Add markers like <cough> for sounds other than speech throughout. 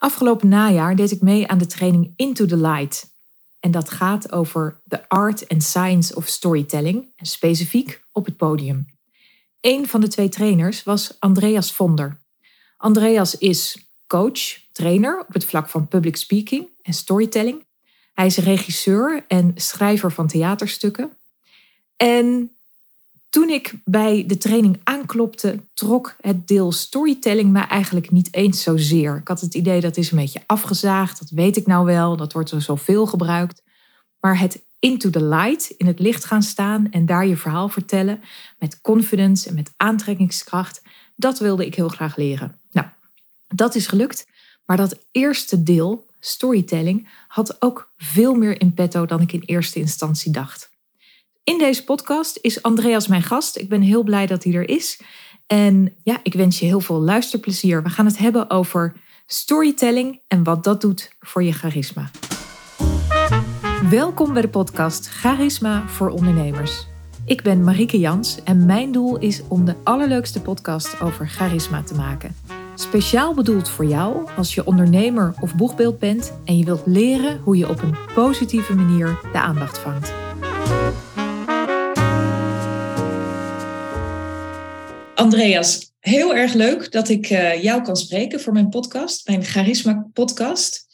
Afgelopen najaar deed ik mee aan de training Into the Light. En dat gaat over de art and science of storytelling, en specifiek op het podium. Een van de twee trainers was Andreas Vonder. Andreas is coach, trainer op het vlak van public speaking en storytelling. Hij is regisseur en schrijver van theaterstukken. En toen ik bij de training aanklopte, trok het deel storytelling me eigenlijk niet eens zozeer. Ik had het idee dat is een beetje afgezaagd, dat weet ik nou wel, dat wordt er zoveel gebruikt. Maar het into the light, in het licht gaan staan en daar je verhaal vertellen met confidence en met aantrekkingskracht, dat wilde ik heel graag leren. Nou, dat is gelukt, maar dat eerste deel, storytelling, had ook veel meer in petto dan ik in eerste instantie dacht. In deze podcast is Andreas mijn gast. Ik ben heel blij dat hij er is. En ja, ik wens je heel veel luisterplezier. We gaan het hebben over storytelling en wat dat doet voor je charisma. Welkom bij de podcast Charisma voor ondernemers. Ik ben Marieke Jans en mijn doel is om de allerleukste podcast over charisma te maken. Speciaal bedoeld voor jou als je ondernemer of boegbeeld bent en je wilt leren hoe je op een positieve manier de aandacht vangt. Andreas, heel erg leuk dat ik uh, jou kan spreken voor mijn podcast, mijn Charisma podcast.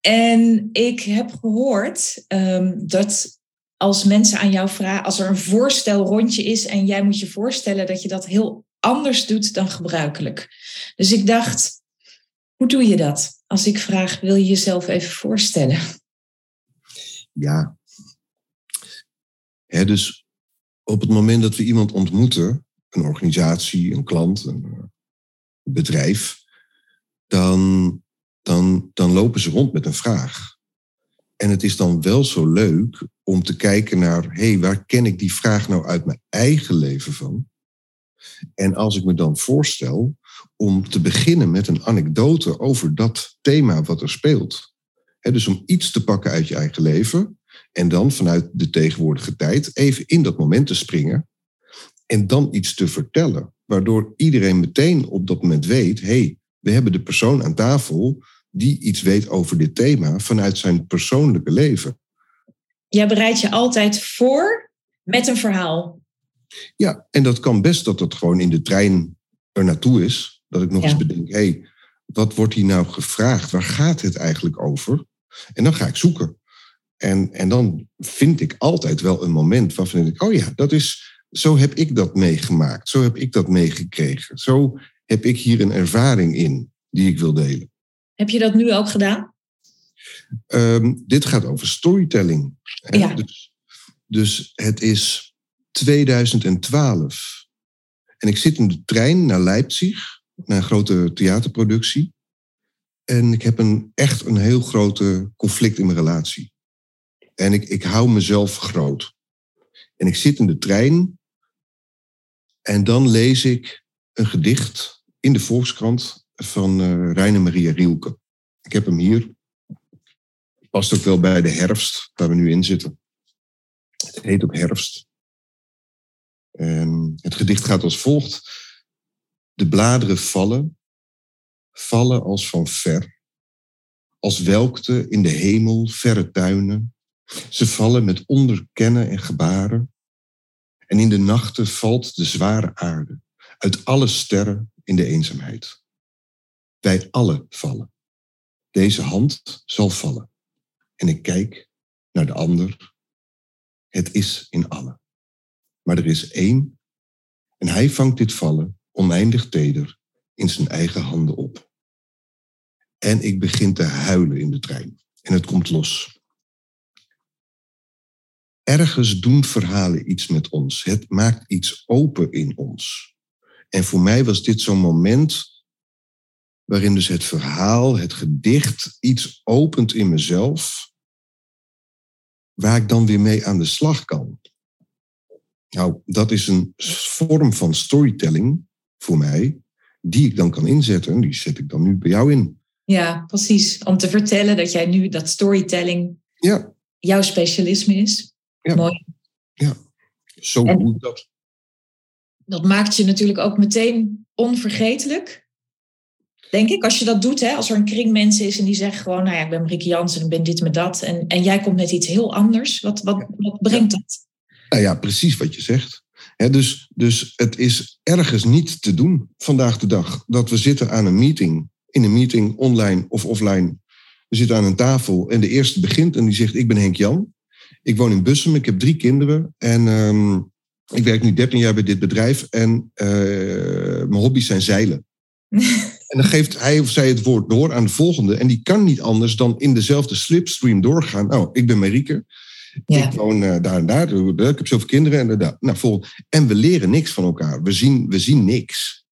En ik heb gehoord um, dat als mensen aan jou vragen, als er een voorstelrondje is en jij moet je voorstellen dat je dat heel anders doet dan gebruikelijk. Dus ik dacht, hoe doe je dat? Als ik vraag, wil je jezelf even voorstellen? Ja. Dus op het moment dat we iemand ontmoeten, een organisatie, een klant, een eh, bedrijf, dan, dan, dan lopen ze rond met een vraag. En het is dan wel zo leuk om te kijken naar, hé, hey, waar ken ik die vraag nou uit mijn eigen leven van? En als ik me dan voorstel om te beginnen met een anekdote over dat thema wat er speelt. dus om iets te pakken uit je eigen leven en dan vanuit de tegenwoordige tijd even in dat moment te springen en dan iets te vertellen, waardoor iedereen meteen op dat moment weet, hé, hey, we hebben de persoon aan tafel die iets weet over dit thema vanuit zijn persoonlijke leven. Jij bereidt je altijd voor met een verhaal. Ja, en dat kan best dat het gewoon in de trein er naartoe is. Dat ik nog eens bedenk, hé, hey, wat wordt hier nou gevraagd? Waar gaat het eigenlijk over? En dan ga ik zoeken. En, en dan vind ik altijd wel een moment waarvan ik, oh ja, dat is, zo heb ik dat meegemaakt. Zo heb ik dat meegekregen. Zo heb ik hier een ervaring in die ik wil delen. Heb je dat nu ook gedaan? Um, dit gaat over storytelling. Ja. Dus, dus het is 2012. En ik zit in de trein naar Leipzig, naar een grote theaterproductie. En ik heb een, echt een heel grote conflict in mijn relatie. En ik, ik hou mezelf groot. En ik zit in de trein en dan lees ik een gedicht in de Volkskrant van uh, Reine Maria Rielke. Ik heb hem hier. Past ook wel bij de herfst waar we nu in zitten. Het heet ook herfst. En het gedicht gaat als volgt. De bladeren vallen, vallen als van ver. Als welkte in de hemel verre tuinen. Ze vallen met onderkennen en gebaren. En in de nachten valt de zware aarde uit alle sterren in de eenzaamheid. Wij alle vallen. Deze hand zal vallen. En ik kijk naar de ander. Het is in allen. Maar er is één. En hij vangt dit vallen oneindig teder in zijn eigen handen op. En ik begin te huilen in de trein. En het komt los ergens doen verhalen iets met ons. Het maakt iets open in ons. En voor mij was dit zo'n moment waarin dus het verhaal, het gedicht, iets opent in mezelf, waar ik dan weer mee aan de slag kan. Nou, dat is een vorm van storytelling voor mij, die ik dan kan inzetten. Die zet ik dan nu bij jou in. Ja, precies. Om te vertellen dat jij nu dat storytelling ja. jouw specialisme is. Ja. Mooi. Ja, zo goed dat. Dat maakt je natuurlijk ook meteen onvergetelijk. Denk ik, als je dat doet, hè, als er een kring mensen is en die zeggen gewoon, nou ja, ik ben Marieke Jansen en ik ben dit met dat. En, en jij komt met iets heel anders. Wat, wat, wat brengt dat? Nou ja, precies wat je zegt. dus, dus het is ergens niet te doen vandaag de dag dat we zitten aan een meeting, in een meeting online of offline. We zitten aan een tafel en de eerste begint en die zegt: Ik ben Henk Jan. Ik woon in Bussum, ik heb drie kinderen en ehm, ik werk nu 13 jaar bij dit bedrijf en uh, mijn hobby's zijn zeilen. <laughs> en dan geeft hij of zij het woord door aan de volgende en die kan niet anders dan in dezelfde slipstream doorgaan. Oh, ik ben Marieke. Ja. Ik woon uh, daar en daar. Ik heb zoveel kinderen. En, daar. Nou, vol. en we leren niks van elkaar. We zien, we zien niks.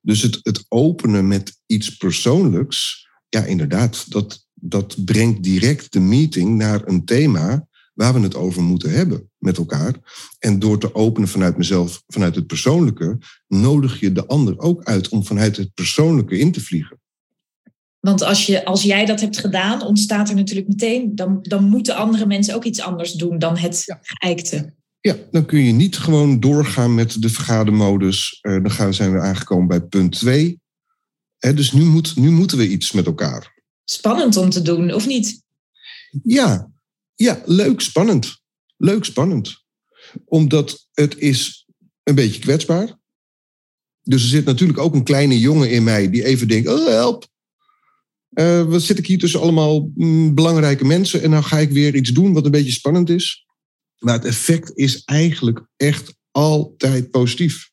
Dus het, het openen met iets persoonlijks, ja, inderdaad, dat, dat brengt direct de meeting naar een thema waar we het over moeten hebben met elkaar. En door te openen vanuit mezelf, vanuit het persoonlijke, nodig je de ander ook uit om vanuit het persoonlijke in te vliegen. Want als, je, als jij dat hebt gedaan, ontstaat er natuurlijk meteen, dan, dan moeten andere mensen ook iets anders doen dan het ja. geëikte. Ja, dan kun je niet gewoon doorgaan met de vergadermodus. Uh, dan gaan, zijn we aangekomen bij punt 2. dus nu, moet, nu moeten we iets met elkaar. Spannend om te doen, of niet? Ja, ja leuk, spannend. Leuk, spannend. Omdat het is een beetje kwetsbaar. Dus er zit natuurlijk ook een kleine jongen in mij die even denkt: oh, help. Uh, wat zit ik hier tussen allemaal mm, belangrijke mensen en nou ga ik weer iets doen wat een beetje spannend is. Maar het effect is eigenlijk echt altijd positief.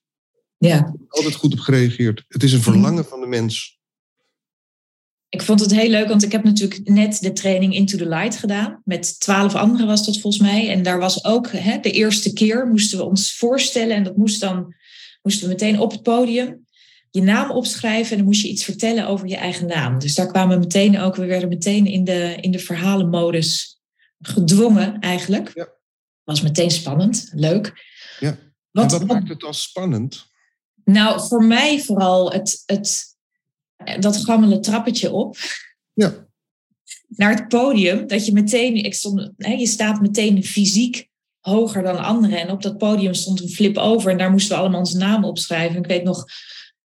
Ja. Altijd goed op gereageerd. Het is een verlangen van de mens. Ik vond het heel leuk, want ik heb natuurlijk net de training Into the Light gedaan. Met twaalf anderen was dat volgens mij. En daar was ook hè, de eerste keer moesten we ons voorstellen. En dat moest dan moesten we meteen op het podium je naam opschrijven en dan moest je iets vertellen over je eigen naam. Dus daar kwamen we meteen ook, we werden meteen in de, in de verhalenmodus gedwongen eigenlijk. Ja. Was meteen spannend, leuk. Ja. Wat, wat maakt het dan spannend? Nou, voor mij vooral het, het, dat gammele trappetje op. Ja. Naar het podium, dat je meteen, ik stond, hè, je staat meteen fysiek hoger dan anderen. En op dat podium stond een flip over en daar moesten we allemaal onze naam opschrijven. Ik weet nog,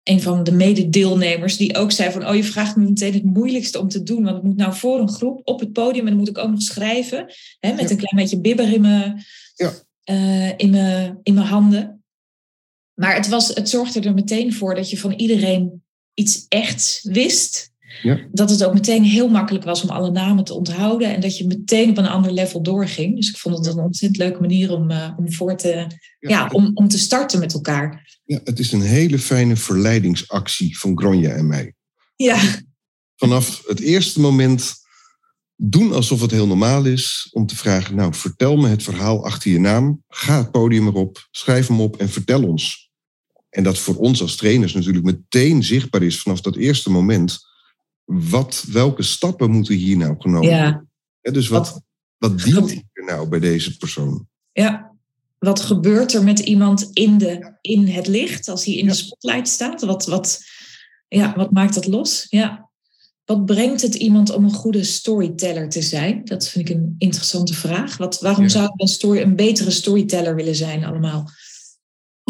een van de mededeelnemers die ook zei van, oh je vraagt me meteen het moeilijkste om te doen, want ik moet nou voor een groep op het podium en dan moet ik ook nog schrijven, hè, met een klein beetje bibber in mijn, ja. uh, in, mijn, in mijn handen. Maar het, was, het zorgde er meteen voor dat je van iedereen iets echt wist. Ja. Dat het ook meteen heel makkelijk was om alle namen te onthouden en dat je meteen op een ander level doorging. Dus ik vond het een ontzettend leuke manier om, uh, om, voor te, ja, om, om te starten met elkaar. Ja, het is een hele fijne verleidingsactie van Gronja en mij. Ja. Vanaf het eerste moment doen alsof het heel normaal is om te vragen, nou vertel me het verhaal achter je naam, ga het podium erop, schrijf hem op en vertel ons. En dat voor ons als trainers natuurlijk meteen zichtbaar is vanaf dat eerste moment, wat, welke stappen moeten hier nou genomen worden? Ja. dus wat, wat dient er nou bij deze persoon? Ja, wat gebeurt er met iemand in, de, in het licht als hij in de spotlight staat? Wat, wat, ja, wat maakt dat los? Ja. Wat brengt het iemand om een goede storyteller te zijn? Dat vind ik een interessante vraag. Wat, waarom zou een, story, een betere storyteller willen zijn allemaal?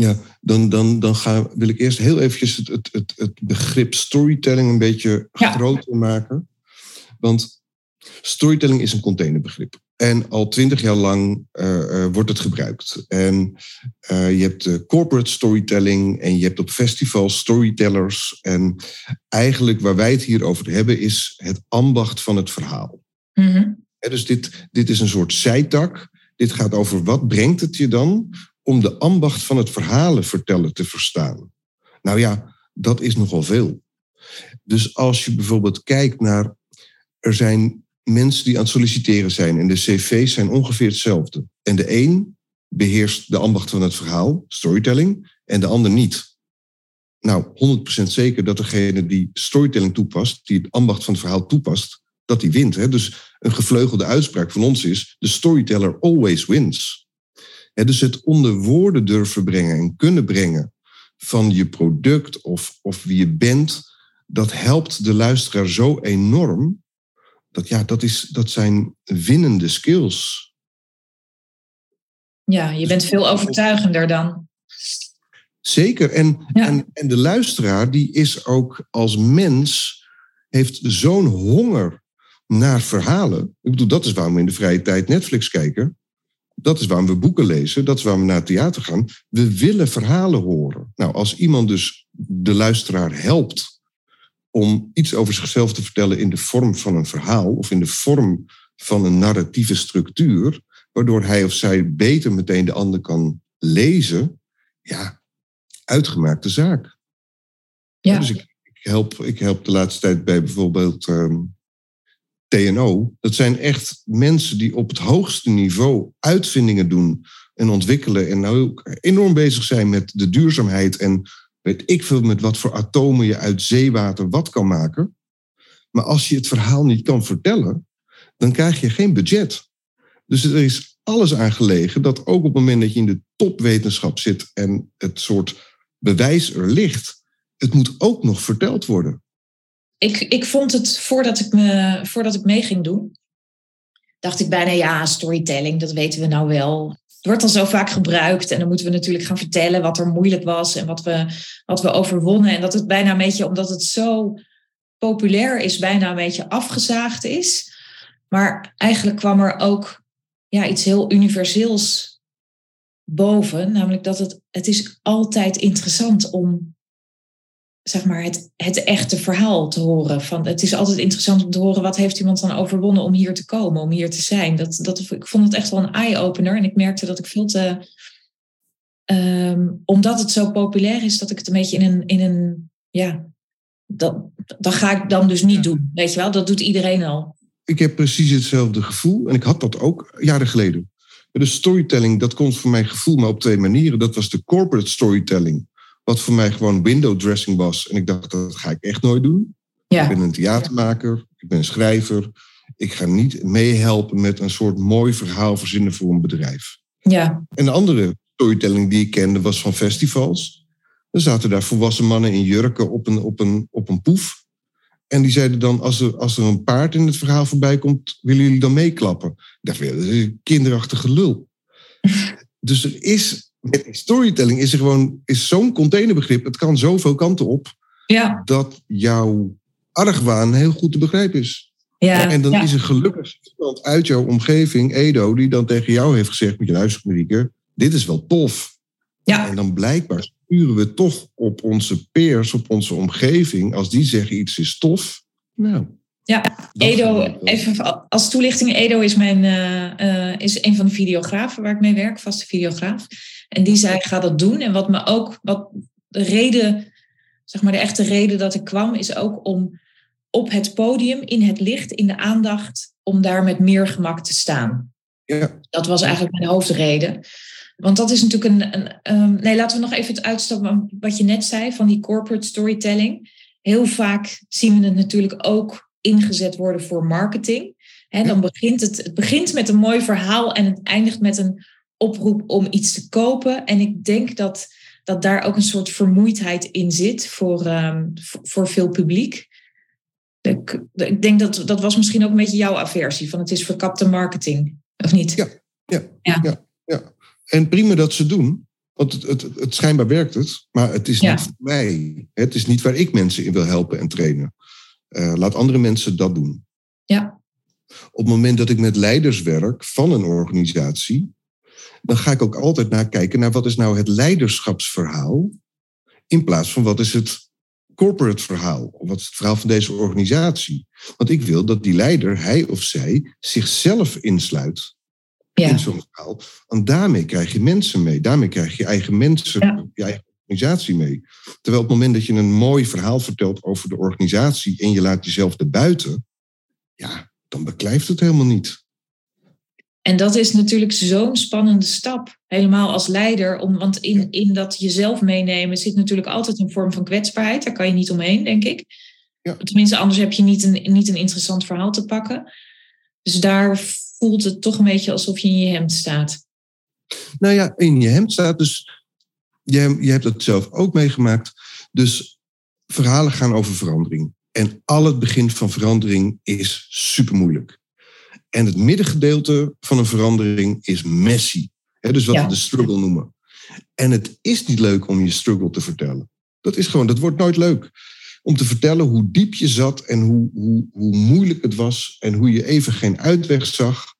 Ja, dan, dan, dan ga, wil ik eerst heel eventjes het, het, het, het begrip storytelling een beetje groter maken. Want storytelling is een containerbegrip. En al twintig jaar lang uh, uh, wordt het gebruikt. En uh, je hebt corporate storytelling en je hebt op festivals storytellers. En eigenlijk waar wij het hier over hebben is het ambacht van het verhaal. Mm -hmm. dus dit, dit is een soort zijtak. Dit gaat over wat brengt het je dan om de ambacht van het verhalen vertellen te verstaan. Nou ja, dat is nogal veel. Dus als je bijvoorbeeld kijkt naar, er zijn mensen die aan het solliciteren zijn. En de cv's zijn ongeveer hetzelfde. En de een beheerst de ambacht van het verhaal, storytelling, en de ander niet. Nou, 100% zeker dat degene die storytelling toepast, die het ambacht van het verhaal toepast, dat die wint. Hè? Dus een gevleugelde uitspraak van ons is: the storyteller always wins. Dus het onder woorden durven brengen en kunnen brengen van je product of, of wie je bent, dat helpt de luisteraar zo enorm dat, ja, dat, is, dat zijn winnende skills. Ja, je bent veel overtuigender dan. Zeker. En, en, en de luisteraar, die is ook als mens, heeft zo'n honger naar verhalen. Ik bedoel, dat is waarom we in de vrije tijd Netflix kijken. Dat is waarom we boeken lezen. Dat is waarom we naar het theater gaan. We willen verhalen horen. Nou, als iemand dus de luisteraar helpt om iets over zichzelf te vertellen in de vorm van een verhaal of in de vorm van een narratieve structuur, waardoor hij of zij beter meteen de ander kan lezen, ja, uitgemaakte zaak. Ja. Dus ik, ik help, ik help de laatste tijd bij bijvoorbeeld ehm, TNO. Dat zijn echt mensen die op het hoogste niveau uitvindingen doen en ontwikkelen. En nou ook enorm bezig zijn met de duurzaamheid. En weet ik veel met wat voor atomen je uit zeewater wat kan maken. Maar als je het verhaal niet kan vertellen, dan krijg je geen budget. Dus er is alles aan gelegen dat ook op het moment dat je in de topwetenschap zit en het soort bewijs er ligt, het moet ook nog verteld worden ik, ik vond het voordat ik, me, voordat ik mee ging doen, dacht ik bijna ja, storytelling, dat weten we nou wel. Het wordt al zo vaak gebruikt en dan moeten we natuurlijk gaan vertellen wat er moeilijk was en wat we, wat we overwonnen. En dat het bijna een beetje, omdat het zo populair is, bijna een beetje afgezaagd is. Maar eigenlijk kwam er ook ja, iets heel universeels boven, namelijk dat het, het is altijd interessant om zeg maar, het, het echte verhaal te horen. Van, het is altijd interessant om te horen wat heeft iemand dan overwonnen om hier te komen, om hier te zijn. Dat, dat, ik vond het echt wel een eye-opener. En ik merkte dat ik veel te. Ehm, omdat het zo populair is, dat ik het een beetje in een. In een ja, dat, dat ga ik dan dus niet doen. Weet je wel, dat doet iedereen al. Ik heb precies hetzelfde gevoel. En ik had dat ook jaren geleden. De storytelling, dat komt voor mijn gevoel maar op twee manieren. Dat was de corporate storytelling. Wat voor mij gewoon window dressing was. En ik dacht, dat ga ik echt nooit doen. Ja. Ik ben een theatermaker, ik ben een schrijver. Ik ga niet meehelpen met een soort mooi verhaal verzinnen voor een bedrijf. Ja. En de andere storytelling die ik kende was van festivals. Er zaten daar volwassen mannen in jurken op een, op een, op een poef. En die zeiden dan, als er, als er een paard in het verhaal voorbij komt, willen jullie dan meeklappen? Ik dacht, dat is een kinderachtige lul. <laughs> dus er is met storytelling is er gewoon is zo'n containerbegrip. Het kan zoveel kanten op. Ja. Dat jouw argwaan heel goed te begrijpen is. Ja, en dan is er gelukkig iemand uit jouw omgeving, Edo, die dan tegen jou heeft gezegd: Moet je luisteren, Marieke, dit is wel tof. Ja. En dan blijkbaar sturen we toch op onze peers, op onze omgeving. Als die zeggen iets is tof, nou, ja, Edo, even als toelichting. Edo is, mijn, uh, uh, is een van de videografen waar ik mee werk, vaste videograaf. En die zei, ga dat doen. En wat me ook, wat de reden, zeg maar de echte reden dat ik kwam, is ook om op het podium, in het licht, in de aandacht, om daar met meer gemak te staan. Ja. Dat was eigenlijk mijn hoofdreden. Want dat is natuurlijk een. een um, nee, laten we nog even het uitstappen wat je net zei van die corporate storytelling. Heel vaak zien we het natuurlijk ook ingezet worden voor marketing. He, dan begint het, het begint met een mooi verhaal en het eindigt met een oproep om iets te kopen. En ik denk dat, dat daar ook een soort vermoeidheid in zit voor, um, voor, veel publiek. Ik, ik, denk dat dat was misschien ook een beetje jouw aversie van het is verkapte marketing, of niet? Ja, ja, ja. ja, ja. En prima dat ze doen, want het, het, het schijnbaar werkt het, maar het is niet voor mij. Het is niet waar ik mensen in wil helpen en trainen. Uh, laat andere mensen dat doen. Ja. Op het moment dat ik met leiders werk van een organisatie, dan ga ik ook altijd naar kijken naar wat is nou het leiderschapsverhaal, in plaats van wat is het corporate verhaal, of wat is het verhaal van deze organisatie. Want ik wil dat die leider, hij of zij, zichzelf insluit ja. in zo'n verhaal. Want daarmee krijg je mensen mee, daarmee krijg je eigen mensen, je eigen organisatie mee. Terwijl op het moment dat je een mooi verhaal vertelt over de organisatie en je laat jezelf erbuiten, ja, dan beklijft het helemaal niet. En dat is natuurlijk zo'n spannende stap, helemaal als leider. Om, want in, in dat jezelf meenemen zit natuurlijk altijd een vorm van kwetsbaarheid. Daar kan je niet omheen, denk ik. Ja. Tenminste, anders heb je niet een, niet een interessant verhaal te pakken. Dus daar voelt het toch een beetje alsof je in je hemd staat. Nou ja, in je hemd staat. Dus je, je hebt het zelf ook meegemaakt. Dus verhalen gaan over verandering. En al het begin van verandering is super moeilijk. En het middengedeelte van een verandering is messy. dus wat we de struggle noemen. En het is niet leuk om je struggle te vertellen. Dat is gewoon, dat wordt nooit leuk. Om te vertellen hoe diep je zat en hoe, hoe, hoe moeilijk het was en hoe je even geen uitweg zag.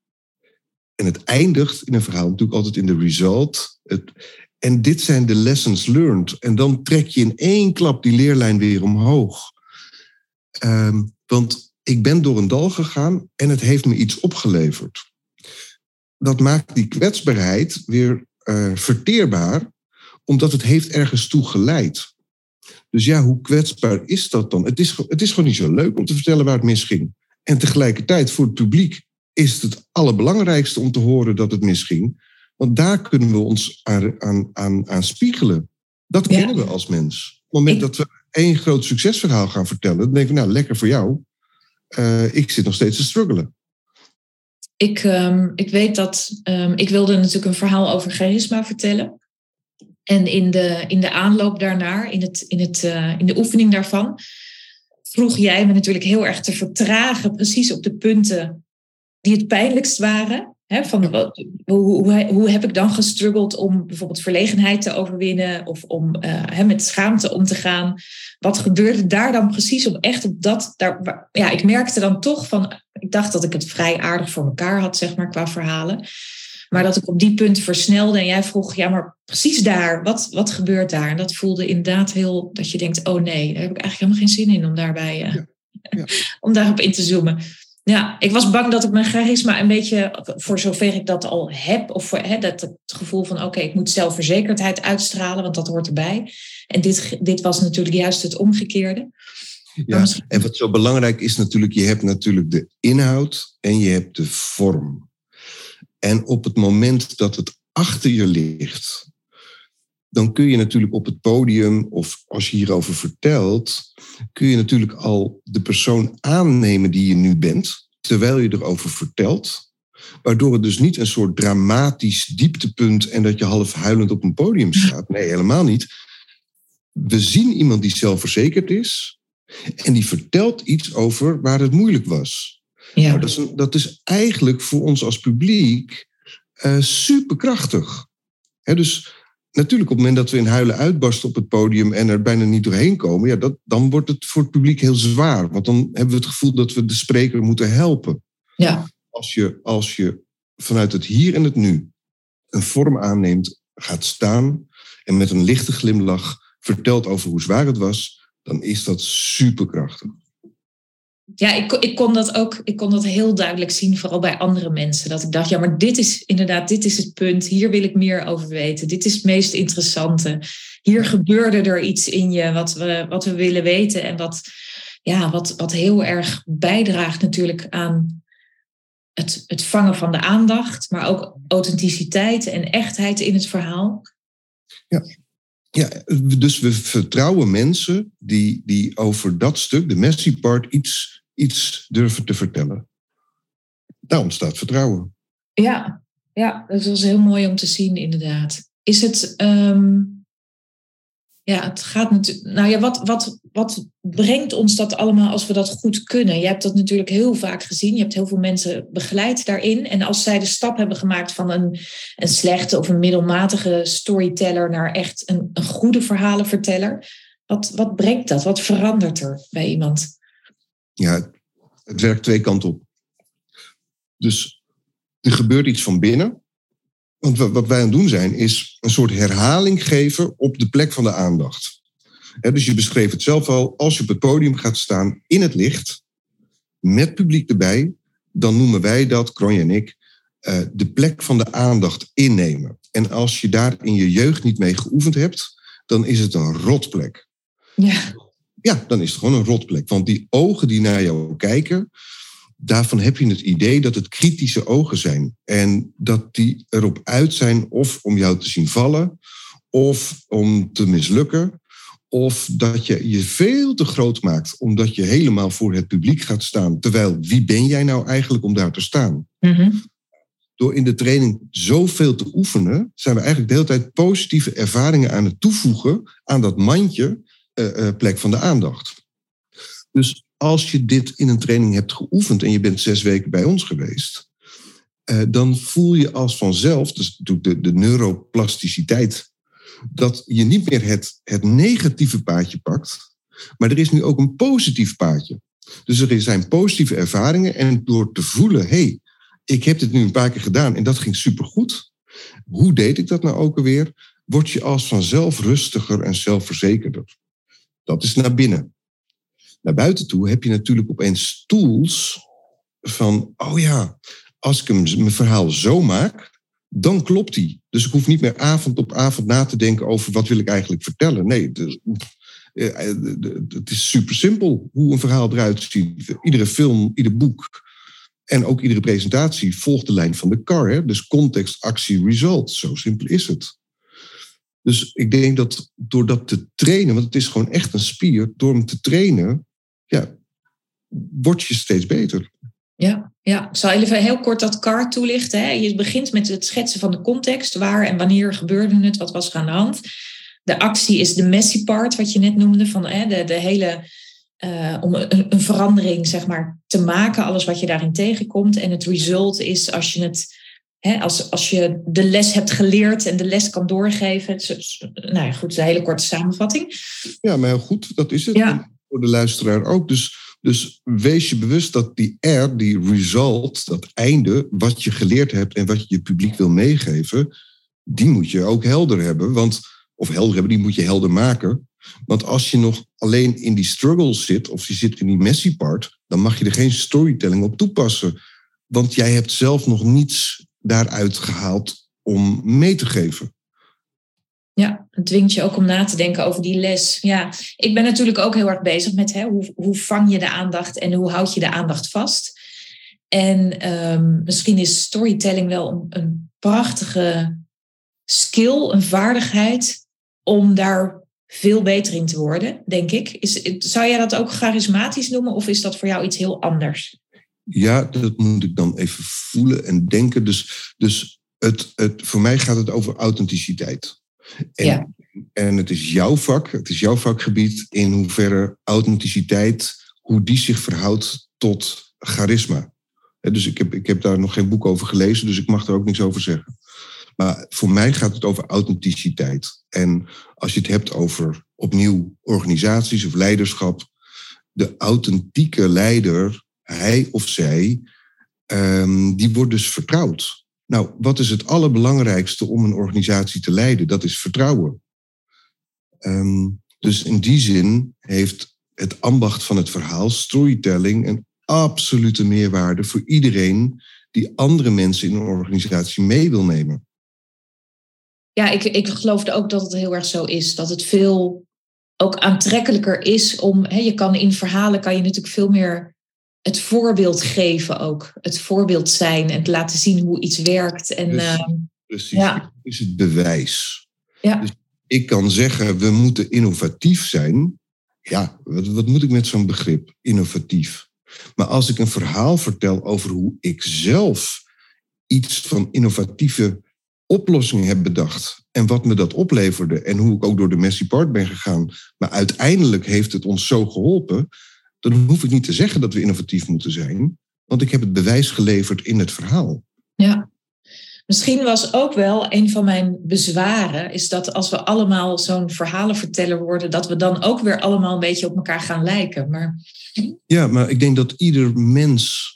En het eindigt in een verhaal natuurlijk altijd in de result. Het, en dit zijn de lessons learned. En dan trek je in één klap die leerlijn weer omhoog. Ehm, want ik ben door een dal gegaan en het heeft me iets opgeleverd. Dat maakt die kwetsbaarheid weer uh, verteerbaar, omdat het heeft ergens toe geleid. Dus ja, hoe kwetsbaar is dat dan? Het is, het is gewoon niet zo leuk om te vertellen waar het misging. En tegelijkertijd voor het publiek is het het allerbelangrijkste om te horen dat het misging. Want daar kunnen we ons aan, aan, aan, aan spiegelen. Dat kennen we als mens. Op het moment dat we één groot succesverhaal gaan vertellen, dan denk ik, nou, lekker voor jou. Uh, ik zit nog steeds te struggelen. Ik, um, ik weet dat um, ik wilde natuurlijk een verhaal over charisma vertellen. En in de, in de aanloop daarnaar, in, het, in, het, uh, in de oefening daarvan, vroeg jij me natuurlijk heel erg te vertragen, precies op de punten die het pijnlijkst waren van wat, hoe, hoe, heb ik dan gestruggeld om bijvoorbeeld verlegenheid te overwinnen of om uh, met schaamte om te gaan? Wat gebeurde daar dan precies om echt op dat? Daar, ja, ik merkte dan toch van, ik dacht dat ik het vrij aardig voor elkaar had, zeg maar, qua verhalen. Maar dat ik op die punt versnelde en jij vroeg, ja, maar precies daar, wat, wat gebeurt daar? En dat voelde inderdaad heel, dat je denkt, oh nee, daar heb ik eigenlijk helemaal geen zin in om daarbij, uh, ja. Ja. <laughs> om daarop in te zoomen. Ja, ik was bang dat ik mijn charisma een beetje, voor zover ik dat al heb, of voor, hè, dat het gevoel van oké, ik moet zelfverzekerdheid uitstralen, want dat hoort erbij. En dit, dit was natuurlijk juist het omgekeerde. Ja, en wat zo belangrijk is natuurlijk, je hebt natuurlijk de inhoud en je hebt de vorm. En op het moment dat het achter je ligt, dan kun je natuurlijk op het podium, of als je hierover vertelt, kun je natuurlijk al de persoon aannemen die je nu bent, terwijl je erover vertelt. Waardoor het dus niet een soort dramatisch dieptepunt en dat je half huilend op een podium <laughs> staat. Nee, helemaal niet. We zien iemand die zelfverzekerd is en die vertelt iets over waar het moeilijk was. Ja. Nou, dat, is dat, is eigenlijk voor ons als publiek uh, superkrachtig. dus natuurlijk op het moment dat we in huilen uitbarsten op het podium en er bijna niet doorheen komen, ja, dat, dan wordt het voor het publiek heel zwaar. Want dan hebben we het gevoel dat we de spreker moeten helpen. Ja. Als, je, als je vanuit het hier en het nu een vorm aanneemt, gaat staan en met een lichte glimlach vertelt over hoe zwaar het was, dan is dat superkrachtig. Ja, ik, ik, kon dat ook ik kon dat heel duidelijk zien, vooral bij andere mensen. Dat ik dacht, ja, maar dit is inderdaad, dit is het punt. Hier wil ik meer over weten. Dit is het meest interessante. Hier gebeurde er iets in je wat we, wat we willen weten. En wat, ja, wat, wat heel erg bijdraagt natuurlijk aan het, het vangen van de aandacht. Maar ook authenticiteit en echtheid in het verhaal. Ja, ja, dus we vertrouwen mensen die, die over dat stuk, de messy part, iets, iets durven te vertellen. Daar ontstaat vertrouwen. Ja, ja, dat was heel mooi om te zien, inderdaad. Is het, um, ja, het gaat natuurlijk. Nou ja, wat, wat, wat brengt ons dat allemaal als we dat goed kunnen? Je hebt dat natuurlijk heel vaak gezien. Je hebt heel veel mensen begeleid daarin. En als zij de stap hebben gemaakt van een, een slechte of een middelmatige storyteller naar echt een, een goede verhalenverteller, wat, wat brengt dat? Wat verandert er bij iemand? Ja, het werkt twee kanten op. Dus er gebeurt iets van binnen. Want wat wij aan het doen zijn, is een soort herhaling geven op de plek van de aandacht. dus je beschreef het zelf al, als je op het podium gaat staan in het licht, met publiek erbij, dan noemen wij dat, Kronje en ik, eh, de plek van de aandacht innemen. En als je daar in je jeugd niet mee geoefend hebt, dan is het een rotplek. Ja. Ja, dan is het gewoon een rotplek. Want die ogen die naar jou kijken, daarvan heb je het idee dat het kritische ogen zijn. En dat die erop uit zijn of om jou te zien vallen, of om te mislukken, of dat je je veel te groot maakt omdat je helemaal voor het publiek gaat staan. Terwijl wie ben jij nou eigenlijk om daar te staan? Mhm. Door in de training zoveel te oefenen, zijn we eigenlijk de hele tijd positieve ervaringen aan het toevoegen aan dat mandje uh, plek van de aandacht. Dus als je dit in een training hebt geoefend en je bent zes weken bij ons geweest, uh, dan voel je als vanzelf, dus de, de neuroplasticiteit dat je niet meer het, het negatieve paadje pakt, maar er is nu ook een positief paadje. Dus er zijn positieve ervaringen en door te voelen, hey, ik heb dit nu een paar keer gedaan en dat ging supergoed. Hoe deed ik dat nou ook alweer? Word je als vanzelf rustiger en zelfverzekerder. Dat is naar binnen. Naar buiten toe heb je natuurlijk opeens tools van, oh ja, als ik mijn verhaal zo maak, dan klopt die. Dus ik hoef niet meer avond op avond na te denken over wat wil ik eigenlijk vertellen. Nee, eh, eh, het is super simpel hoe een verhaal eruit ziet. Iedere film, ieder boek en ook iedere presentatie volgt de lijn van de car. Dus context, actie, result. Zo simpel is het. Dus ik denk dat door dat te trainen, want het is gewoon echt een spier, door hem te trainen, ja, word je steeds beter. Ja, ja, ik zal even heel kort dat CAR toelichten. Hè. Je begint met het schetsen van de context. Waar en wanneer gebeurde het? Wat was er aan de hand? De actie is de messy part, wat je net noemde. Van, hè, de, de hele, uh, om een, een, verandering zeg maar, te maken. Alles wat je daarin tegenkomt. En het result is als je het... Als, als je de les hebt geleerd en de les kan doorgeven. nou ja, goed, een hele korte samenvatting. Ja, maar heel goed, dat is het. Ja. Voor de luisteraar ook. Dus dus wees je bewust dat die R, die result, dat einde, wat je geleerd hebt en wat je je publiek wil meegeven, die moet je ook helder hebben. Want, of helder hebben, die moet je helder maken. Want als je nog alleen in die struggle zit, of je zit in die messy part, dan mag je er geen storytelling op toepassen. Want jij hebt zelf nog niets daaruit gehaald om mee te geven. Ja, het dwingt je ook om na te denken over die les. Ja, ik ben natuurlijk ook heel erg bezig met hè, hoe, hoe vang je de aandacht en hoe houd je de aandacht vast. En um, misschien is storytelling wel een, een, prachtige skill, een vaardigheid om daar veel beter in te worden, denk ik. Is, zou jij dat ook charismatisch noemen of is dat voor jou iets heel anders? Ja, dat moet ik dan even voelen en denken. Dus, dus het, het, voor mij gaat het over authenticiteit. En, ja. en het is jouw vak, het is jouw vakgebied in hoeverre authenticiteit, hoe die zich verhoudt tot charisma. Dus ik heb, ik heb daar nog geen boek over gelezen, dus ik mag er ook niks over zeggen. Maar voor mij gaat het over authenticiteit. En als je het hebt over opnieuw organisaties of leiderschap, de authentieke leider, hij of zij, um, die wordt dus vertrouwd. Nou, wat is het allerbelangrijkste om een organisatie te leiden? Dat is vertrouwen. Um, dus in die zin heeft het ambacht van het verhaal, storytelling, een absolute meerwaarde voor iedereen die andere mensen in een organisatie mee wil nemen. Ja, ik, ik geloof ook dat het heel erg zo is. Dat het veel ook aantrekkelijker is om. Je kan in verhalen kan je natuurlijk veel meer het voorbeeld geven ook. Het voorbeeld zijn en laten zien hoe iets werkt. En, precies, uh, precies. Ja. is het bewijs. Ja. Dus ik kan zeggen, we moeten innovatief zijn. Ja, wat, wat moet ik met zo'n begrip, innovatief? Maar als ik een verhaal vertel over hoe ik zelf iets van innovatieve oplossingen heb bedacht en wat me dat opleverde en hoe ik ook door de messy part ben gegaan, maar uiteindelijk heeft het ons zo geholpen, dan hoef ik niet te zeggen dat we innovatief moeten zijn, want ik heb het bewijs geleverd in het verhaal. Ja. Misschien was ook wel een van mijn bezwaren, is dat als we allemaal zo'n verhalenverteller worden, dat we dan ook weer allemaal een beetje op elkaar gaan lijken. Maar... Ja, maar ik denk dat ieder mens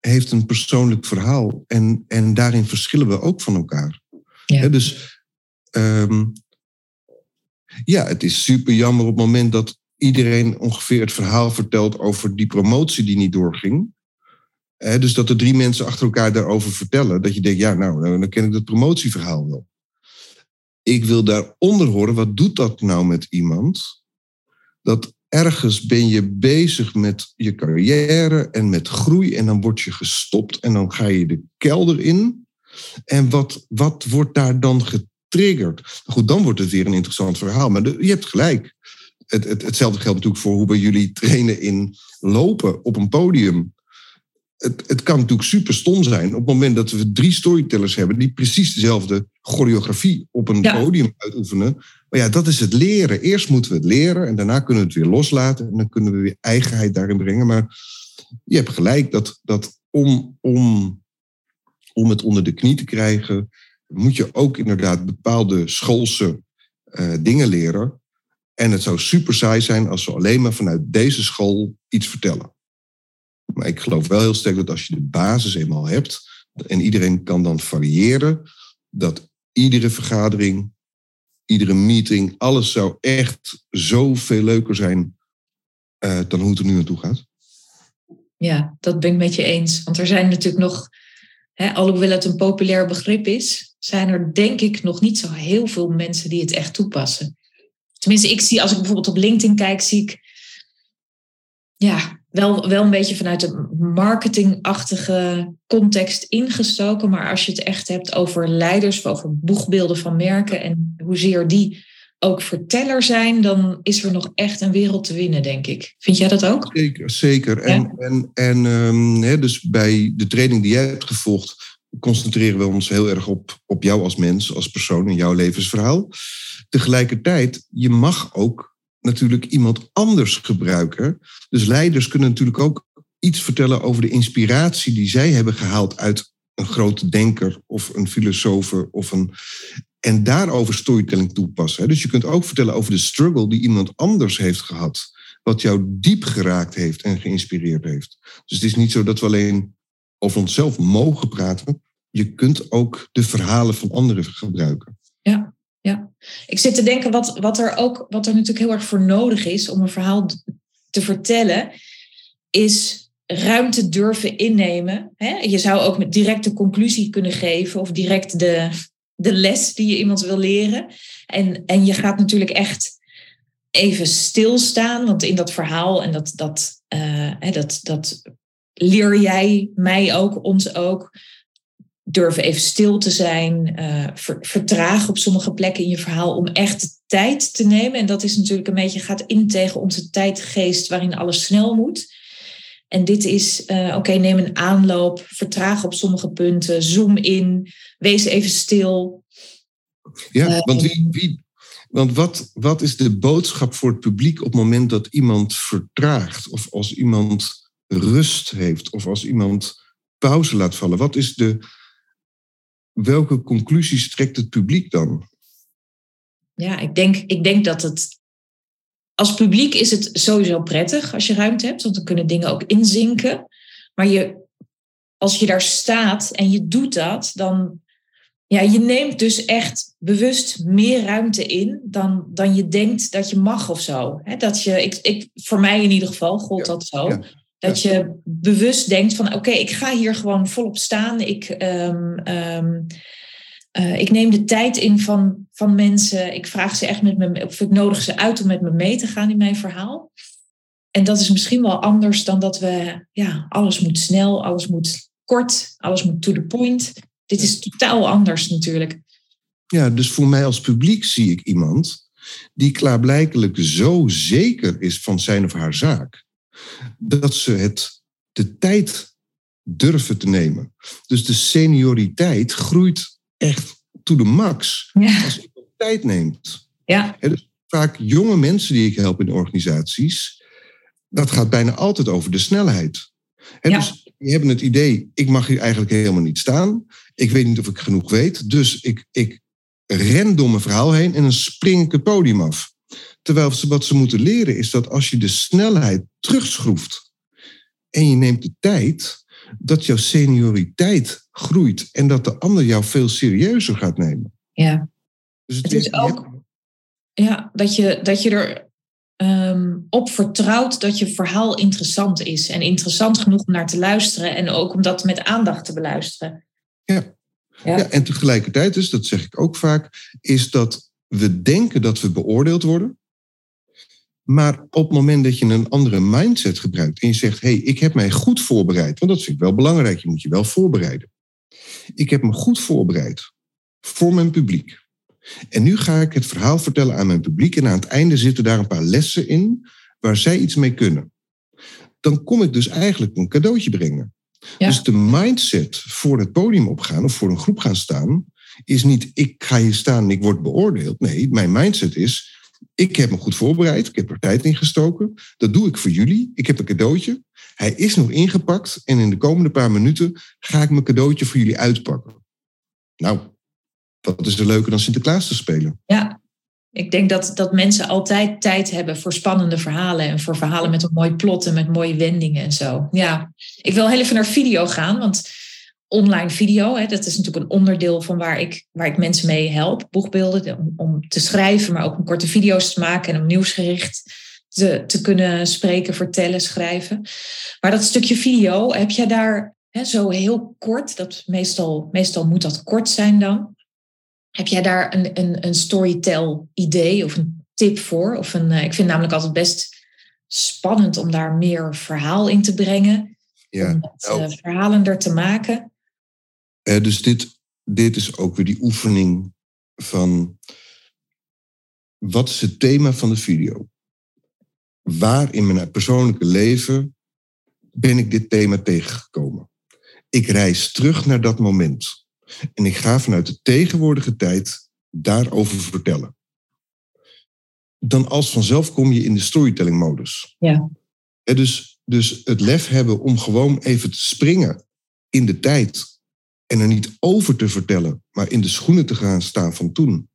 heeft een persoonlijk verhaal en, en daarin verschillen we ook van elkaar. Ja. dus um, ja, het is super jammer op het moment dat iedereen ongeveer het verhaal vertelt over die promotie die niet doorging. dus dat er drie mensen achter elkaar daarover vertellen. Dat je denkt, ja, nou, dan ken ik het promotieverhaal wel. Ik wil daaronder horen, wat doet dat nou met iemand? Dat ergens ben je bezig met je carrière en met groei en dan word je gestopt en dan ga je de kelder in. En wat, wat wordt daar dan getriggerd? Goed, dan wordt het weer een interessant verhaal. Maar je hebt gelijk het, het, hetzelfde geldt natuurlijk voor hoe bij jullie trainen in lopen op een podium. Het, het kan natuurlijk super stom zijn op het moment dat we drie storytellers hebben die precies dezelfde choreografie op een podium uitoefenen. Maar ja, dat is het leren. Eerst moeten we het leren en daarna kunnen we het weer loslaten en dan kunnen we weer eigenheid daarin brengen. Maar je hebt gelijk dat, dat om, om, om het onder de knie te krijgen, moet je ook inderdaad bepaalde schoolse uh, dingen leren. En het zou super saai zijn als we alleen maar vanuit deze school iets vertellen. Maar ik geloof wel heel sterk dat als je de basis eenmaal hebt en iedereen kan dan variëren, dat iedere vergadering, iedere meeting, alles zou echt zoveel leuker zijn uh, dan hoe het er nu naartoe gaat. Ja, dat ben ik met je eens. Want er zijn natuurlijk nog, hè, alhoewel het een populair begrip is, zijn er denk ik nog niet zo heel veel mensen die het echt toepassen. Tenminste, ik zie als ik bijvoorbeeld op LinkedIn kijk, zie ik ja, wel, wel een beetje vanuit de marketingachtige context ingestoken. Maar als je het echt hebt over leiders, over boegbeelden van merken en hoezeer die ook verteller zijn, dan is er nog echt een wereld te winnen, denk ik. Vind jij dat ook? Zeker, zeker. En, en, en um, dus bij de training die jij hebt gevolgd, concentreren we ons heel erg op, op jou als mens, als persoon en jouw levensverhaal. Tegelijkertijd, je mag ook natuurlijk iemand anders gebruiken. Dus leiders kunnen natuurlijk ook iets vertellen over de inspiratie die zij hebben gehaald uit een grote denker of een filosoof of een. En daarover storytelling toepassen. Dus je kunt ook vertellen over de struggle die iemand anders heeft gehad. Wat jou diep geraakt heeft en geïnspireerd heeft. Dus het is niet zo dat we alleen over onszelf mogen praten. Je kunt ook de verhalen van anderen gebruiken. Ja, ja. Ik zit te denken wat, wat er ook, wat er natuurlijk heel erg voor nodig is om een verhaal te vertellen, is ruimte durven innemen. Je zou ook met direct de conclusie kunnen geven of direct de, de les die je iemand wil leren. En, en je gaat natuurlijk echt even stilstaan, want in dat verhaal en dat, dat, uh, dat, dat leer jij mij ook, ons ook durven even stil te zijn, uh, vertragen op sommige plekken in je verhaal om echt tijd te nemen. En dat is natuurlijk een beetje gaat in tegen onze tijdgeest waarin alles snel moet. En dit is, uh, oké, neem een aanloop, vertraag op sommige punten, zoom in, wees even stil. Ja, uh, want, wie, wie, want wat, wat is de boodschap voor het publiek op het moment dat iemand vertraagt? Of als iemand rust heeft? Of als iemand pauze laat vallen? Wat is de, welke conclusies trekt het publiek dan? Ja, ik denk, ik denk dat het. Als publiek is het sowieso prettig als je ruimte hebt, want dan kunnen dingen ook inzinken. Maar je, als je daar staat en je doet dat, dan. Ja, je neemt dus echt bewust meer ruimte in dan, dan je denkt dat je mag of zo. dat je, ik, ik, voor mij in ieder geval gold dat zo. Dat je bewust denkt van oké, ik ga hier gewoon volop staan. Ik, um, um, uh, ik neem de tijd in van, van mensen. Ik vraag ze echt met me, of ik nodig ze uit om met me mee te gaan in mijn verhaal. En dat is misschien wel anders dan dat we, ja, alles moet snel, alles moet kort, alles moet to the point. Dit is totaal anders natuurlijk. Ja, dus voor mij als publiek zie ik iemand die klaarblijkelijk zo zeker is van zijn of haar zaak dat ze het, de tijd durven te nemen. Dus de senioriteit groeit echt to the max als je tijd neemt. Ja. dus vaak jonge mensen die ik help in organisaties, dat gaat bijna altijd over de snelheid. ja. Dus die hebben het idee, ik mag hier eigenlijk helemaal niet staan. Ik weet niet of ik genoeg weet. Dus ik, ik ren door mijn verhaal heen en dan spring ik het podium af. Terwijl ze, wat ze moeten leren is dat als je de snelheid terugschroeft en je neemt de tijd, dat jouw senioriteit groeit en dat de ander jou veel serieuzer gaat nemen. Ja. Dus het, is ook ja, dat, je, dat je er um, op vertrouwt dat je verhaal interessant is en interessant genoeg om naar te luisteren en ook om dat met aandacht te beluisteren. Ja. Ja. ja en tegelijkertijd, dus dat zeg ik ook vaak, is dat we denken dat we beoordeeld worden. Maar op het moment dat je een andere mindset gebruikt en je zegt: hé, hey, ik heb mij goed voorbereid, want dat vind ik wel belangrijk, je moet je wel voorbereiden. Ik heb me goed voorbereid voor mijn publiek. En nu ga ik het verhaal vertellen aan mijn publiek en aan het einde zitten daar een paar lessen in waar zij iets mee kunnen. Dan kom ik dus eigenlijk een cadeautje brengen. Dus de mindset voor het podium opgaan of voor een groep gaan staan, is niet ik ga hier staan en ik word beoordeeld. Nee, mijn mindset is ik heb me goed voorbereid. Ik heb er tijd in gestoken. Dat doe ik voor jullie. Ik heb een cadeautje. Hij is nog ingepakt. En in de komende paar minuten ga ik mijn cadeautje voor jullie uitpakken. Nou, wat is er leuker dan Sinterklaas te spelen? Ja, ik denk dat, dat mensen altijd tijd hebben voor spannende verhalen en voor verhalen met een mooi plot en met mooie wendingen en zo. Ja, ik wil heel even naar video gaan, want online video, hè, dat is natuurlijk een onderdeel van waar ik, waar ik mensen mee help. Boegbeelden, om, om te schrijven, maar ook om korte video's te maken en om nieuwsgericht te, te kunnen spreken, vertellen, schrijven. Maar dat stukje video, heb jij daar hè, zo heel kort, dat meestal, meestal moet dat kort zijn dan. Heb jij daar een, een, een storytell-idee of een tip voor? Of een, eh, ik vind het namelijk altijd best spannend om daar meer verhaal in te brengen. Ja. Om het uh, verhalender te maken. Uh, dus dit, dit is ook weer die oefening van wat is het thema van de video? Waar in mijn persoonlijke leven ben ik dit thema tegengekomen? Ik reis terug naar dat moment. En ik ga vanuit de tegenwoordige tijd daarover vertellen. Dan als vanzelf kom je in de storytelling-modus. Ja. dus, dus het lef hebben om gewoon even te springen in de tijd. En er niet over te vertellen, maar in de schoenen te gaan staan van toen.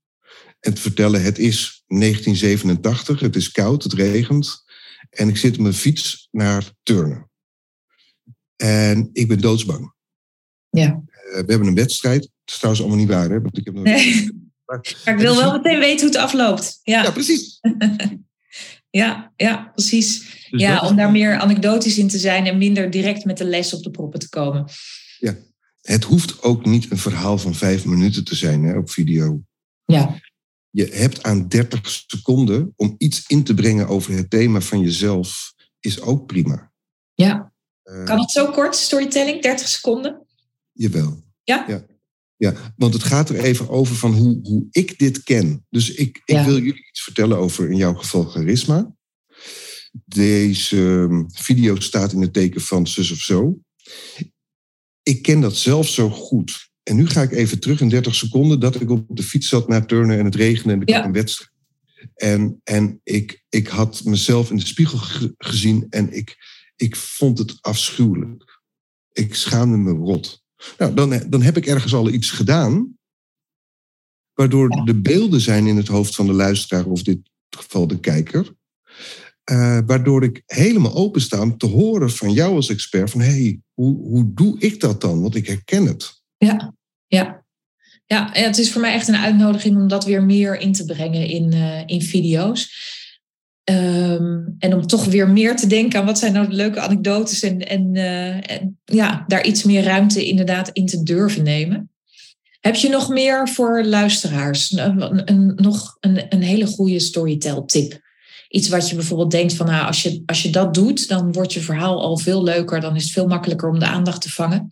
En te vertellen, het is 1987, het is koud, het regent. En ik zit op mijn fiets naar turnen. En ik ben doodsbang. Ja. Uh, we hebben een wedstrijd. Dat is trouwens allemaal niet waar, hè? Want ik heb nog... nee. Maar, <laughs> maar ik wil wel meteen weten hoe het afloopt. Ja, ja precies. <laughs> ja, ja, precies. Dus ja, om daar meer anekdotisch in te zijn en minder direct met de les op de proppen te komen. Ja, het hoeft ook niet een verhaal van vijf minuten te zijn hè, op video. Ja. Je hebt aan 30 seconden om iets in te brengen over het thema van jezelf, is ook prima. Ja. Uh, kan het zo kort, storytelling, 30 seconden? Jawel. Ja? ja? Ja, want het gaat er even over van hoe, hoe ik dit ken. Dus ik, ik Ja. wil jullie iets vertellen over in jouw geval charisma. Deze um, video staat in het teken van zus of zo. Ik ken dat zelf zo goed. En nu ga ik even terug in 30 seconden dat ik op de fiets zat naar turnen en het regende en ik Ja. had een wedstrijd. En, en ik, ik had mezelf in de spiegel ge- gezien en ik, ik vond het afschuwelijk. Ik schaamde me rot. Nou, dan, dan heb ik ergens al iets gedaan, waardoor Ja. de beelden zijn in het hoofd van de luisteraar, of in dit geval de kijker, eh, waardoor ik helemaal opensta om te horen van jou als expert van hé, hey, hoe, hoe doe ik dat dan? Want ik herken het. Ja, ja. Ja, het is voor mij echt een uitnodiging om dat weer meer in te brengen in, eh, in video's. Ehm, en om toch weer meer te denken aan wat zijn nou leuke anekdotes en, en, eh, en ja, daar iets meer ruimte inderdaad in te durven nemen. Heb je nog meer voor luisteraars? Een, nog een, een hele goede storytell tip? Iets wat je bijvoorbeeld denkt van nou, als je, als je dat doet, dan wordt je verhaal al veel leuker. Dan is het veel makkelijker om de aandacht te vangen.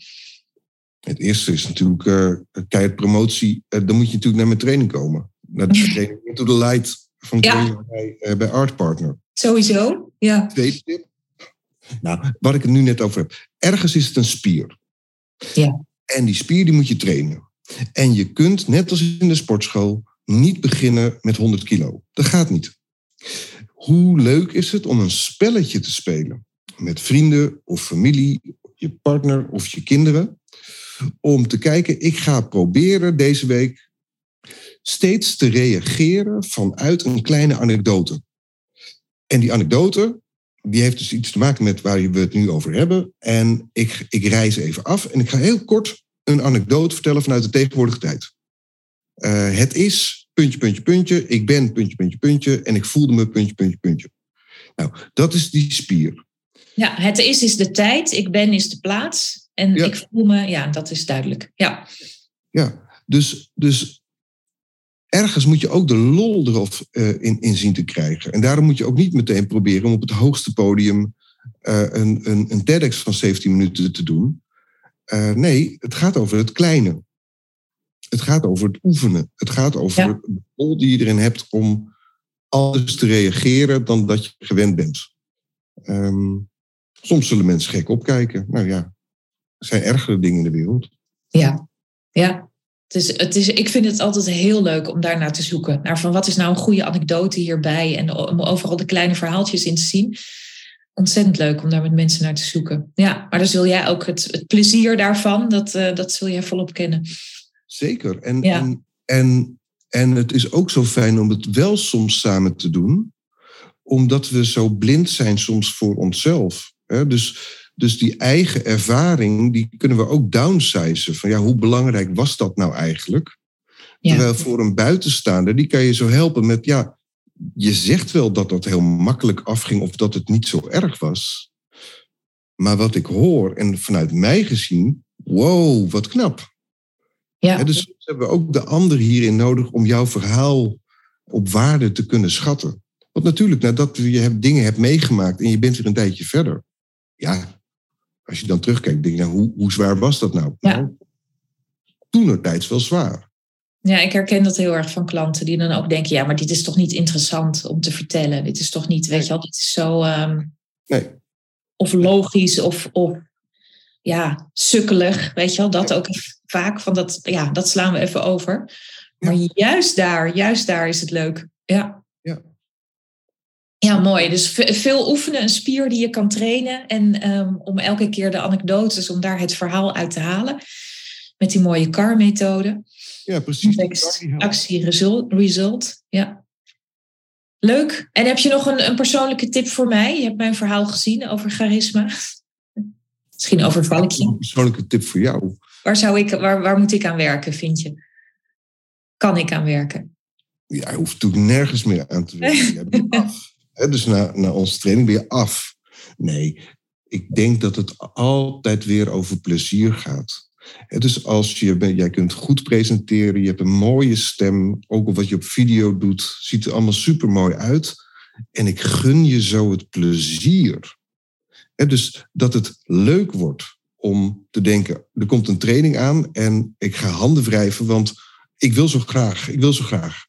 Het eerste is natuurlijk uh, keihard promotie. Uh, dan moet je natuurlijk naar mijn training komen. Naar de <laughs> training Into the Light van Ja. bij, uh, bij Art Partner. Sowieso, ja. Tweede tip. Nou, wat ik het nu net over heb. Ergens is het een spier. Ja. En die spier die moet je trainen. En je kunt, net als in de sportschool, niet beginnen met 100 kilo. Dat gaat niet. Hoe leuk is het om een spelletje te spelen? Met vrienden of familie, je partner of je kinderen. Om te kijken, ik ga proberen deze week steeds te reageren vanuit een kleine anekdote. En die anekdote, die heeft dus iets te maken met waar we het nu over hebben. En ik, ik reis even af en ik ga heel kort een anekdote vertellen vanuit de tegenwoordige tijd. Uh, het is puntje, puntje, puntje. Ik ben puntje, puntje, puntje. En ik voelde me puntje, puntje, puntje. Nou, dat is die spier. Ja, het is is de tijd. Ik ben is de plaats. En Ja. ik voel me, ja, dat is duidelijk. Ja, Ja, dus, dus ergens moet je ook de lol erop uh, in, in zien te krijgen. En daarom moet je ook niet meteen proberen om op het hoogste podium uh, een, een, een TEDx van 17 minuten te doen. Uh, nee, het gaat over het kleine. Het gaat over het oefenen. Het gaat over Ja. de lol die je erin hebt om anders te reageren dan dat je gewend bent. Ehm, soms zullen mensen gek opkijken. Nou ja, er zijn ergere dingen in de wereld. ja, ja. Het is, het is, ik vind het altijd heel leuk om daar naar te zoeken. Naar van wat is nou een goede anekdote hierbij. En om overal de kleine verhaaltjes in te zien. Ontzettend leuk om daar met mensen naar te zoeken. Ja, maar dan zul jij ook het, het plezier daarvan, dat, uh, dat zul jij volop kennen. Zeker. En, Ja. en, En, en het is ook zo fijn om het wel soms samen te doen, omdat we zo blind zijn soms voor onszelf. Dus, dus die eigen ervaring, die kunnen we ook downsizen. Van ja, hoe belangrijk was dat nou eigenlijk? Ja. Terwijl voor een buitenstaander, die kan je zo helpen met, ja, je zegt wel dat dat heel makkelijk afging of dat het niet zo erg was. Maar wat ik hoor, en vanuit mij gezien, wow, wat knap. Ja. dus hebben we ook de ander hierin nodig om jouw verhaal op waarde te kunnen schatten. Want natuurlijk, nadat je dingen hebt meegemaakt en je bent weer een tijdje verder. Ja, als je dan terugkijkt, denk je, nou, hoe, hoe zwaar was dat nou? Ja. nou toen tijds wel zwaar. Ja, ik herken dat heel erg van klanten die dan ook denken, ja, maar dit is toch niet interessant om te vertellen. Dit is toch niet, weet je wel, dit is zo... Ehm, nee. Of logisch of, of ja, sukkelig, weet je wel. Dat ook vaak van dat, ja, dat slaan we even over. Maar juist daar, juist daar is het leuk. Ja. Ja, ja mooi. Dus veel oefenen, een spier die je kan trainen. En ehm, om elke keer de anekdotes, om daar het verhaal uit te halen. Met die mooie CAR-methode. Ja, precies. actie, result, result. Ja. Leuk. En heb je nog een, een persoonlijke tip voor mij? Je hebt mijn verhaal gezien over charisma. <laughs> Misschien overval ik je. Een persoonlijke tip voor jou. Waar, zou ik, waar, waar moet ik aan werken, vind je? Kan ik aan werken? Ja, je hoeft natuurlijk nergens meer aan te werken. <laughs> af. dus na, na onze training ben je af. Nee, ik denk dat het altijd weer over plezier gaat. Dus als je, jij kunt goed presenteren, je hebt een mooie stem, ook wat je op video doet, ziet er allemaal super mooi uit. En ik gun je zo het plezier. Dus dat het leuk wordt om te denken, er komt een training aan en ik ga handen wrijven, want ik wil zo graag, ik wil zo graag.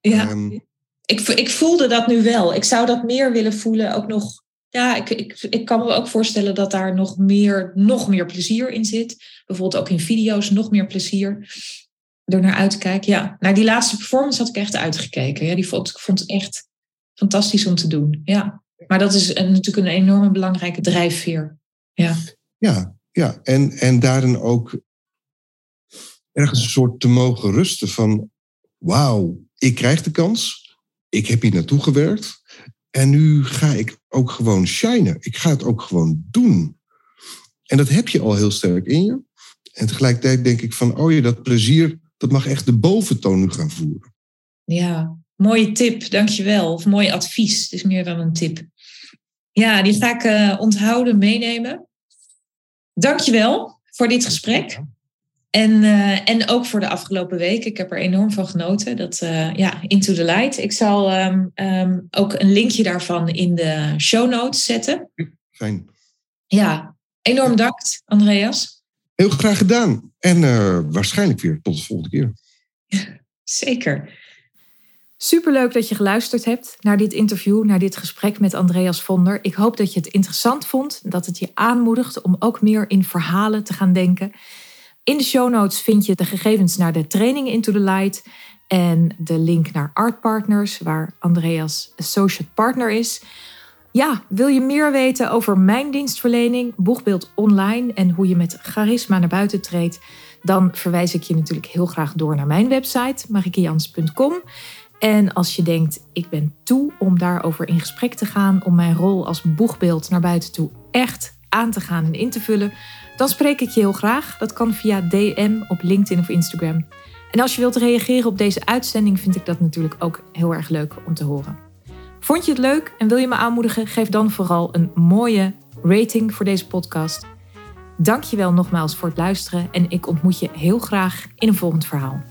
Ja, um, ik, ik voelde dat nu wel. Ik zou dat meer willen voelen, ook nog ja, ik, ik, ik kan me ook voorstellen dat daar nog meer, nog meer plezier in zit. Bijvoorbeeld ook in video's nog meer plezier. Door naar uit te kijken. Ja, naar die laatste performance had ik echt uitgekeken. Ja, die vond, ik vond het echt fantastisch om te doen. Ja. Maar dat is een, natuurlijk een enorme belangrijke drijfveer. Ja, ja, ja. En, en daarin ook ergens een soort te mogen rusten van... wauw, ik krijg de kans. Ik heb hier naartoe gewerkt. En nu ga ik ook gewoon shinen. Ik ga het ook gewoon doen. En dat heb je al heel sterk in je. En tegelijkertijd denk ik van, oh ja, dat plezier, dat mag echt de boventoon nu gaan voeren. Ja, mooie tip, dankjewel. Of mooi advies, het is meer dan een tip. Ja, die ga ik uh, onthouden, meenemen. Dankjewel voor dit gesprek. En, uh, en ook voor de afgelopen week. Ik heb er enorm van genoten. Dat, uh, ja, Into the Light. Ik zal um, um, ook een linkje daarvan in de show notes zetten. Fijn. Ja, enorm dank, Andreas. Heel graag gedaan. En uh, waarschijnlijk weer tot de volgende keer. <laughs> Zeker. Superleuk dat je geluisterd hebt naar dit interview, naar dit gesprek met Andreas Vonder. Ik hoop dat je het interessant vond, dat het je aanmoedigt om ook meer in verhalen te gaan denken. In de show notes vind je de gegevens naar de training Into the Light en de link naar Art Partners, waar Andreas associate partner is. Ja, wil je meer weten over mijn dienstverlening, boegbeeld online en hoe je met charisma naar buiten treedt? Dan verwijs ik je natuurlijk heel graag door naar mijn website, marikejans.com. En als je denkt, ik ben toe om daarover in gesprek te gaan, om mijn rol als boegbeeld naar buiten toe echt aan te gaan en in te vullen, dan spreek ik je heel graag. Dat kan via DM op LinkedIn of Instagram. En als je wilt reageren op deze uitzending, vind ik dat natuurlijk ook heel erg leuk om te horen. Vond je het leuk en wil je me aanmoedigen? Geef dan vooral een mooie rating voor deze podcast. Dank je wel nogmaals voor het luisteren en ik ontmoet je heel graag in een volgend verhaal.